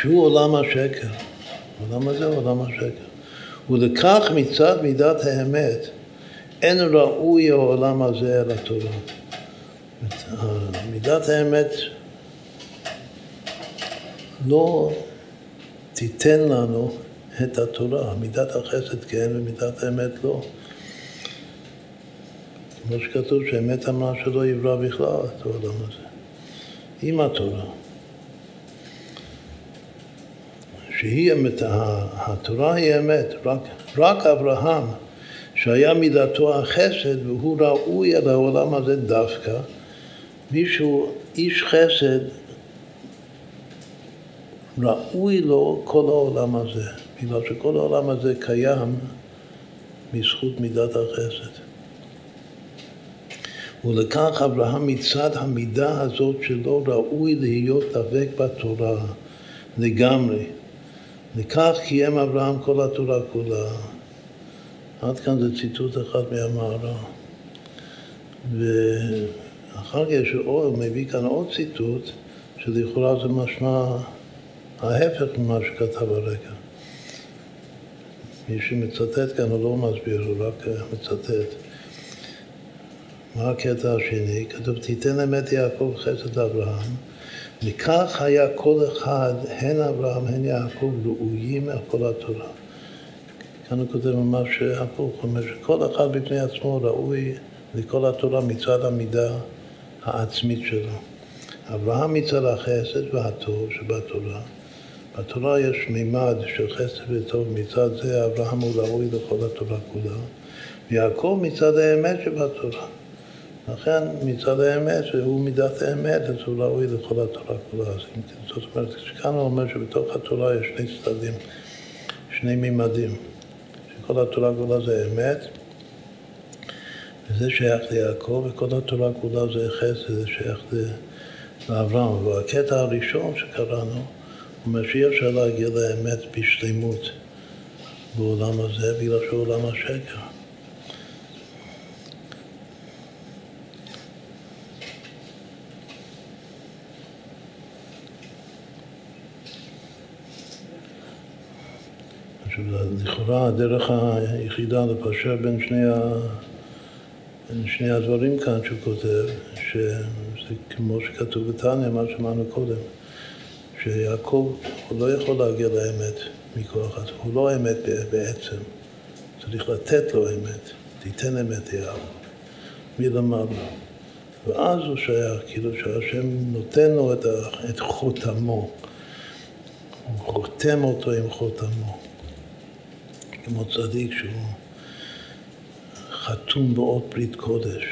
Speaker 1: שהוא עולם השקר. העולם הזה הוא עולם השקר. ולכך מצד מידת האמת אין ראוי העולם הזה אל התורה. מידת האמת לא תיתן לנו את התורה, מידת החסד כן ומידת האמת לא. כמו שכתוב שאמת אמרה שלא יברא בכלל את העולם הזה, עם התורה. שהיא אמת, התורה היא אמת, רק, רק אברהם שהיה מידתו החסד והוא ראוי על העולם הזה דווקא, מישהו, איש חסד, ראוי לו כל העולם הזה, בגלל שכל העולם הזה קיים בזכות מידת החסד. ולכך אברהם מצד המידה הזאת שלו ראוי להיות דבק בתורה לגמרי. לכך קיים אברהם כל התורה כולה. עד כאן זה ציטוט אחד מהמערה. ואחר כך הוא מביא כאן עוד ציטוט, שלכאורה זה משמע ההפך ממה שכתב הרגע. מי שמצטט כאן הוא לא מסביר, הוא רק מצטט. מה הקטע השני? כתוב, תיתן אמת יעקב חסד אברהם, וכך היה כל אחד, הן אברהם הן יעקב, ראויים על כל התורה. כאן הוא כותב ממש הפוך, הוא אומר שכל אחד בפני עצמו ראוי לכל התורה מצד המידה העצמית שלו. אברהם מצד החסד והטוב שבתורה. בתורה יש מימד של חסד וטוב, מצד זה אברהם הוא ראוי לכל התורה כולה. ויעקב מצד האמת שבתורה. לכן מצד האמת, שהוא מידת האמת, אז הוא ראוי לכל התורה כולה. זאת אומרת, כאן הוא אומר שבתוך התורה יש שני צדדים, שני מימדים. שכל התורה כולה זה אמת, וזה שייך ליעקב, וכל התורה כולה זה חסד, זה שייך לאברהם. והקטע הראשון שקראנו, אומר שאי אפשר להגיע לאמת בשלמות בעולם הזה, בגלל שהוא עולם השקר. לכאורה הדרך היחידה לפשר בין שני, ה... בין שני הדברים כאן שהוא כותב, שזה כמו שכתוב בתניא, מה שאמרנו קודם, שיעקב הוא לא יכול להגיע לאמת מכוח עצמו, הוא לא אמת בעצם, צריך לתת לו אמת, תיתן אמת יעקב, מלמעלה. ואז הוא שייך, כאילו שהשם נותן לו את, את חותמו, הוא חותם אותו עם חותמו. כמו צדיק שהוא חתום באות ברית קודש.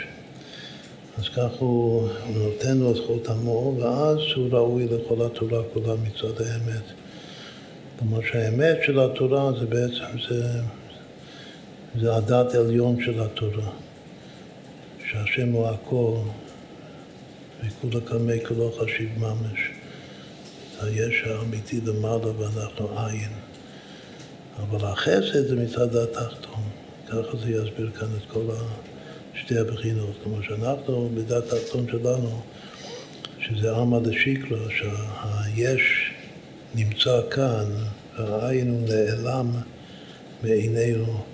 Speaker 1: אז כך הוא, נותן לו את חותמו, ואז הוא ראוי לכל התורה כולה מצד האמת. כלומר שהאמת של התורה זה בעצם, זה, זה הדת עליון של התורה. שהשם הוא הכל, וכולה קמי כולו חשיב ממש. היש האמיתי למעלה ואנחנו עין. אבל החסד זה מצד התחתון. ככה זה יסביר כאן את כל שתי הבחינות. כלומר שאנחנו, בדת התחתון שלנו, שזה עמא דשיקלו, שהיש נמצא כאן, והעין הוא נעלם מעינינו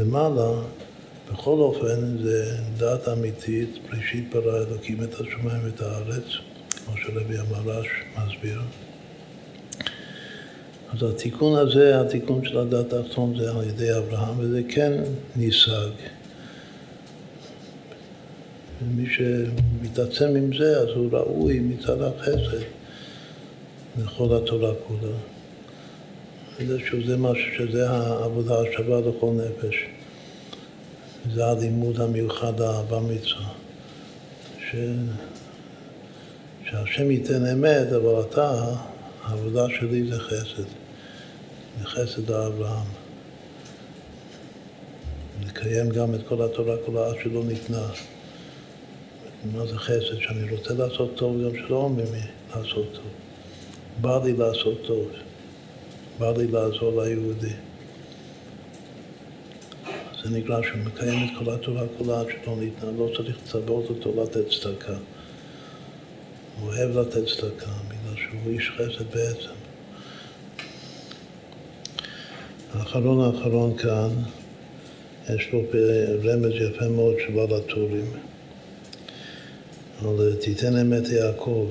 Speaker 1: למעלה, בכל אופן זה דת אמיתית, בראשית ברא אלוקים את השמיים ואת הארץ, כמו שרבי המרש מסביר. אז התיקון הזה, התיקון של הדת האחרון זה על ידי אברהם, וזה כן ניסג. ומי שמתעצם עם זה, אז הוא ראוי מצד החסד לכל התורה כולה. וזה שזה משהו, שזה העבודה השווה לכל נפש. זה הלימוד המיוחד האהבה מצווה. ש... שהשם ייתן אמת, אבל אתה, העבודה שלי זה חסד. מחסד האברהם. לקיים גם את כל התורה כולה עד שלא ניתנה. מה זה חסד? שאני רוצה לעשות טוב גם שלא אומרים לי לעשות טוב. בא לי לעשות טוב. בא לי לעזור ליהודי. זה נקרא שהוא מקיים את כל התורה כולה עד שלא ניתנה, לא צריך לצוות אותו לתת צדקה. הוא אוהב לתת צדקה, בגלל שהוא איש חסד בעצם. האחרון האחרון כאן, יש לו רמז יפה מאוד של בעל הטורים, על תיתן אמת יעקב.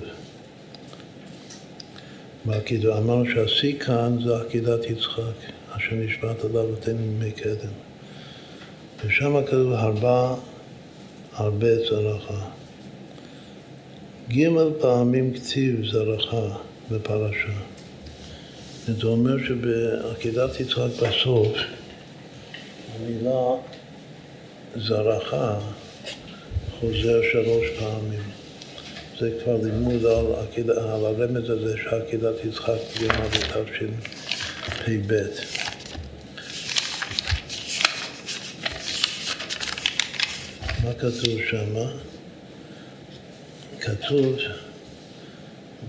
Speaker 1: בעקידה, אמרנו שהשיא כאן זה עקידת יצחק, אשר נשבעת עליו ותן מימי קדם. ושם כתוב הרבה, הרבה צרחה. ג' פעמים כתיב זרחה בפרשה. זה אומר שבעקידת יצחק בסוף המילה זרחה חוזר שלוש פעמים. זה כבר לימוד על, עקיד, על הרמז הזה שעקידת יצחק תגמר בתשפ"ב. מה כתוב שמה? כתוב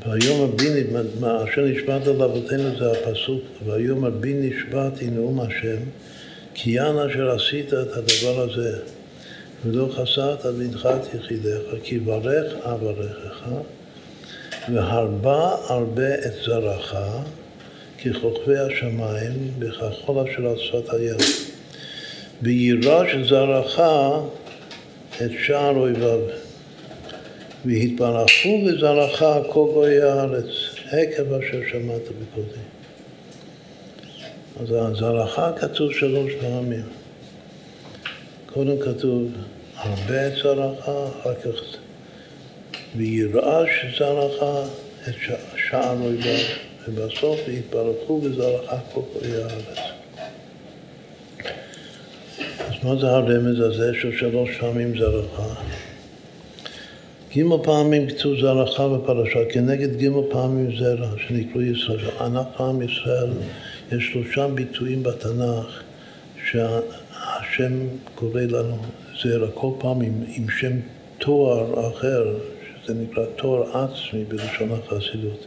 Speaker 1: והיום בי, מה אשר נשבעת על אבותינו זה הפסוק, והיום בי נשבעתי נאום השם, כי יען אשר עשית את הדבר הזה, ולא חסרת בנך את יחידך, כי ברך אברכך, והרבה הרבה את זרעך, ככוכבי השמיים, וכחול אשר על שפת הים. ויירש זרעך את שער אויביו. והתברכו בזרעך כל גויי הארץ, עקב אשר שמעת בקודי. אז הזרעך כתוב שלוש פעמים. קודם כתוב הרבה את זרעך, אחר כך וירעש זרעך את שער אויביו, ובסוף והתברכו בזרעך כל גויי הארץ. אז מה זה הרמז הזה של שלוש פעמים זרעך? גימל פעמים כתוב זרעך בפרשה, כנגד גימל פעמים זרע, שנקראו ישראל. אנחנו עם ישראל, יש שלושה ביטויים בתנ"ך שהשם קורא לנו זרע, כל פעם עם, עם שם תואר אחר, שזה נקרא תואר עצמי בלשון החסידות.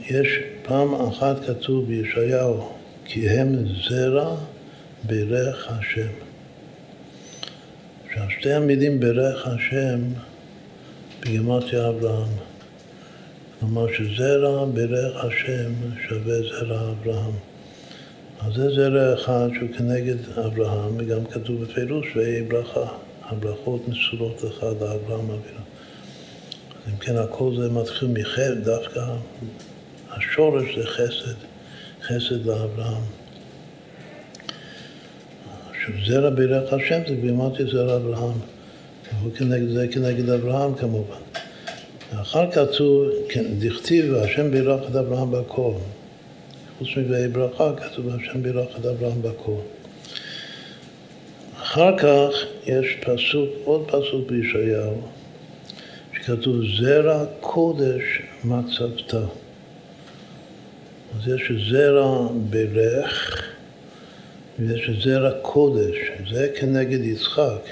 Speaker 1: יש פעם אחת כתוב בישעיהו, כי הם זרע ברך השם. עכשיו, שתי המילים ברך השם בגימטריה אברהם. כלומר שזרע ברך השם שווה זרע אברהם. אז זה זרע אחד שהוא כנגד אברהם, וגם כתוב בפירוש, ויהי ברכה. הברכות מסורות לך לאברהם אבינו. אם כן, הכל זה מתחיל מחטא, דווקא השורש זה חסד, חסד לאברהם. זרע בירך השם זה בימתי זרע אברהם. זה כנגד אברהם כמובן. אחר כך כתוב, כן, דכתיב השם בירך את אברהם בכל. חוץ מביאי ברכה כתוב השם בירך את אברהם בכל. אחר כך יש פסוק, עוד פסוק בישעיהו, שכתוב זרע קודש מצבת. אז יש זרע ברך ויש זרע קודש, זה כנגד יצחק,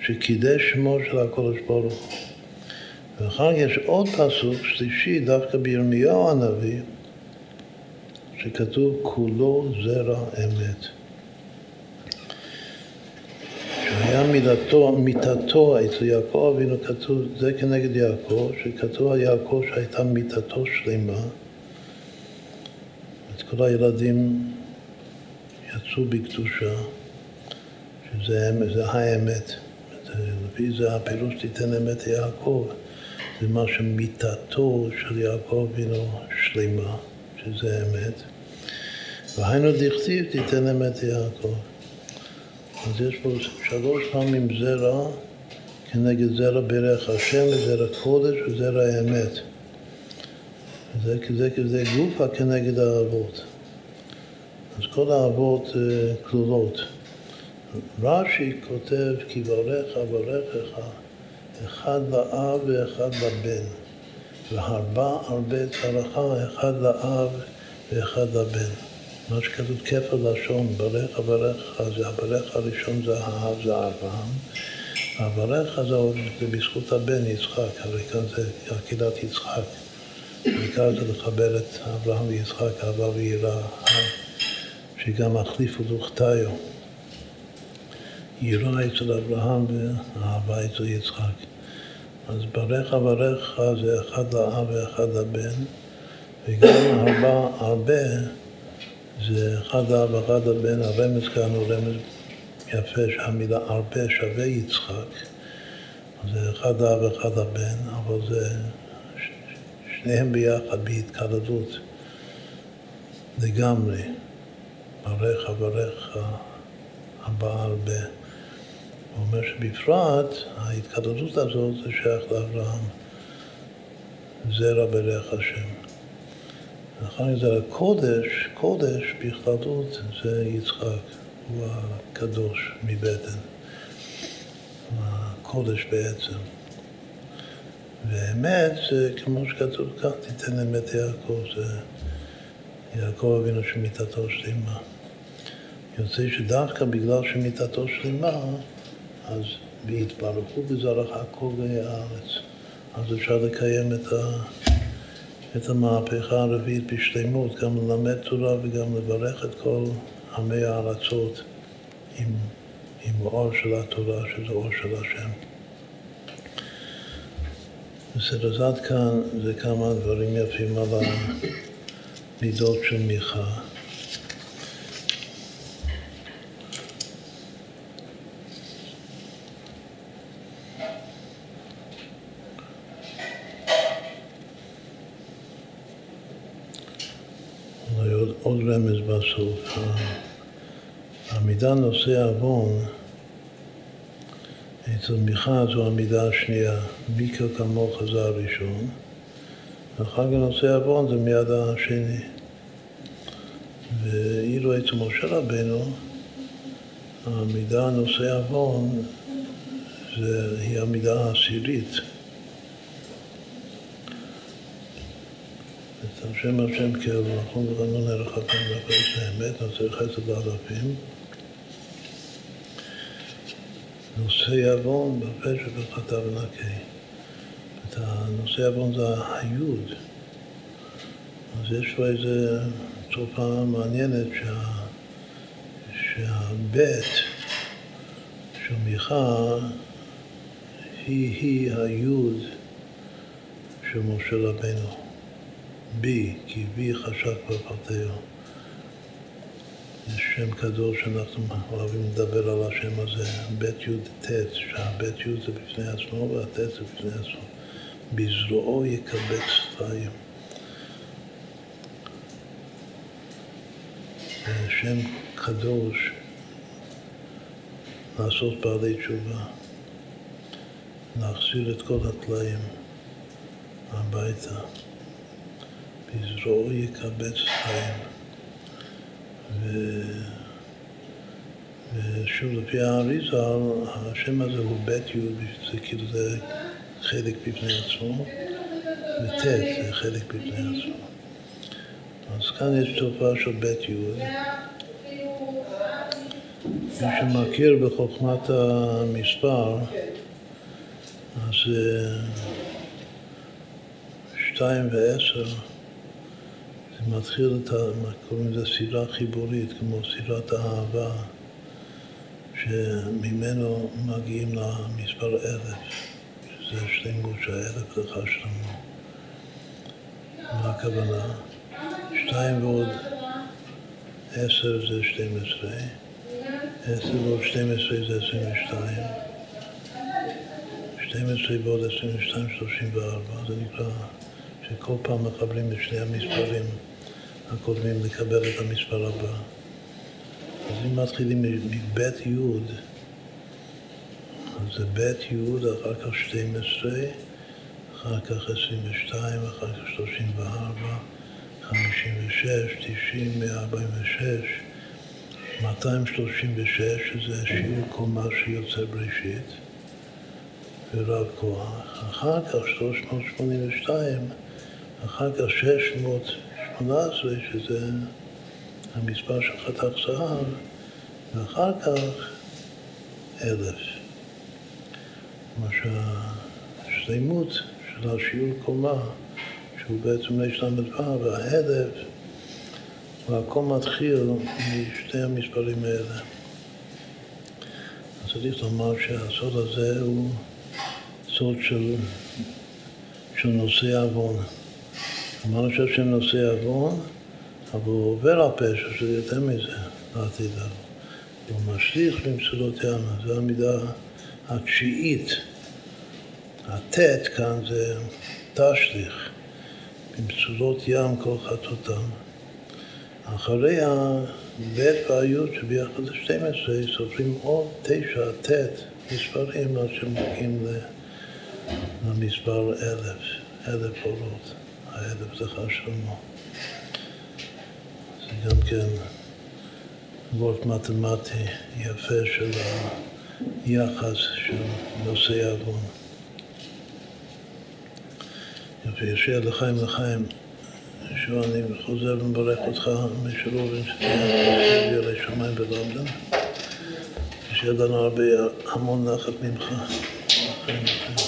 Speaker 1: שקידש שמו של הקודש ברוך הוא. ואחר כך יש עוד פסוק שלישי, דווקא בירמיהו הנביא, שכתוב כולו זרע אמת. שהיה מידתו, מיתתו אצל יעקב אבינו כתוב, זה כנגד יעקב, שכתוב על יעקב שהייתה מיתתו שלמה. את כל הילדים יצאו בקדושה, שזה זה האמת. לפי זה הפירוש תיתן אמת ליעקב, זה מה שמיתתו של יעקב הינו שלמה, שזה אמת. והיינו דכתיב תיתן אמת ליעקב. אז יש פה שלוש פעמים זרע כנגד זרע ברך השם וזרע קודש וזרע האמת. זה, זה, זה גופה כנגד האבות. אז כל האבות אה, כלולות. רש"י כותב כי ברך אברכך אחד לאב ואחד לבן והרבה הרבה צלחה אחד לאב ואחד לבן. מה שכתוב כפל לשון, ברך אברכך זה הברך הראשון זה האב זה אברהם הזה זה בזכות הבן יצחק, הרי כאן זה עקידת יצחק. בעיקר זה לחבר את אברהם ויצחק, אהבה ויראה. שגם החליפו לוכתיו. יראה אצל אברהם ואהבה אצל יצחק. אז ברך אברך זה אחד לאב ואחד לבן, וגם הרבה, הרבה זה אחד לאב ואחד לבן, הרמז כאן הוא רמז יפה שהמילה הרבה שווה יצחק, זה אחד לאב ואחד לבן, אבל זה שניהם ביחד בהתקלדות לגמרי. ברך אברך הבעל ב... הוא אומר שבפרט ההתקדדות הזאת זה שייך לאברהם, זרע ברך השם. ואחר כך זה הקודש, קודש בכללות זה יצחק, הוא הקדוש מבטן, הקודש בעצם. ואמת זה כמו שכתוב כאן, תיתן אמת יעקב, זה יעקב אבינו שמיתתו שלמה. יוצא שדווקא בגלל שמיתתו שלמה, אז והתברכו בזרעך כל גאי הארץ. אז אפשר לקיים את, ה, את המהפכה הרביעית בשלמות, גם ללמד תורה וגם לברך את כל עמי הארצות עם עם אור של התורה, שזה אור של השם. בסדר, אז עד כאן זה כמה דברים יפים על המידות של מיכה. עוד, עוד המידה נושא עוון אצל מיכה זו המידה השנייה, מיקה כמוך זה הראשון, ואחר כך נושא עוון זה מיד השני. ואילו אצל משה רבנו, המידה נושא עוון היא המידה העשירית. השם השם כאל, נכון וחנון ערך הפעם לפרס האמת, נושא חסד לאלפים. נושא עוון בפשע וחטא ונקה. את הנושא עוון זה היוד. אז יש לו איזו תופעה מעניינת שה, שהבית של מיכה היא, היא היוד של משה רבנו. בי, כי בי חשק בפרטהו. יש שם קדוש שאנחנו אוהבים לדבר על השם הזה, בית י' ט', שהבית י' זה בפני עצמו והט' זה בפני עצמו. בזרועו יקבץ צפיים. שם קדוש לעשות בעלי תשובה, להחזיר את כל הטלאים הביתה. בזרועו יקבץ חיים. ו... ושוב, לפי האריזה, השם הזה הוא בית י', זה כאילו זה חלק בפני עצמו, וט' זה חלק בפני עצמו. אז כאן יש תופעה של בית י'. מי שמכיר בחוכמת המספר, אז שתיים ועשר מתחיל את ה... קוראים לזה סירה חיבורית, כמו סירת האהבה, שממנו מגיעים למספר אלף, שזה שלמות שהאלף לך שלמה. מה הכוונה? שתיים ועוד עשר זה שתים עשרה, עשר ועוד שתים עשרה זה עשרים ושתיים, שתים עשרה ועוד עשרים ושתיים שלושים וארבע, זה נקרא שכל פעם מקבלים את שני המספרים. הקודמים לקבל את המספר הבא. אז אם מתחילים מבית י', אז זה בית י', אחר כך 12, אחר כך 22, אחר כך 34, 56, 90, 146, 236, שזה שיעור קומה שיוצא בראשית, ורב כוח. אחר כך 382, אחר כך 600 18, שזה המספר של חתך זהב, ואחר כך אלף. כלומר שהשלימות של השיעור קומה, שהוא בעצם ל"ו, והאלף, והכל מתחיל משתי המספרים האלה. אז צריך לומר שהסוד הזה הוא סוד של, של נושא עוון. אמרנו שהשם נושא עוון, אבל הוא עובר על פשע, שזה יותר מזה, לעתיד לבוא. הוא משליך במצולות ים, זו המידה התשיעית. הט' כאן זה תשליך, במצולות ים כל חטאותם. אחרי הב' והי' שביחד זה 12, סופרים עוד תשע, ט', מספרים עד שמגיעים למספר אלף, אלף אורות. האלף זכר שלמה. זה גם כן וורט מתמטי יפה של היחס של נושאי עוון. ישע לחיים לחיים. שוב אני חוזר ומברך אותך משלובים שתהיה ירא שמיים בלונדון. שיהיה לנו הרבה, המון נחת ממך. לחיים לחיים.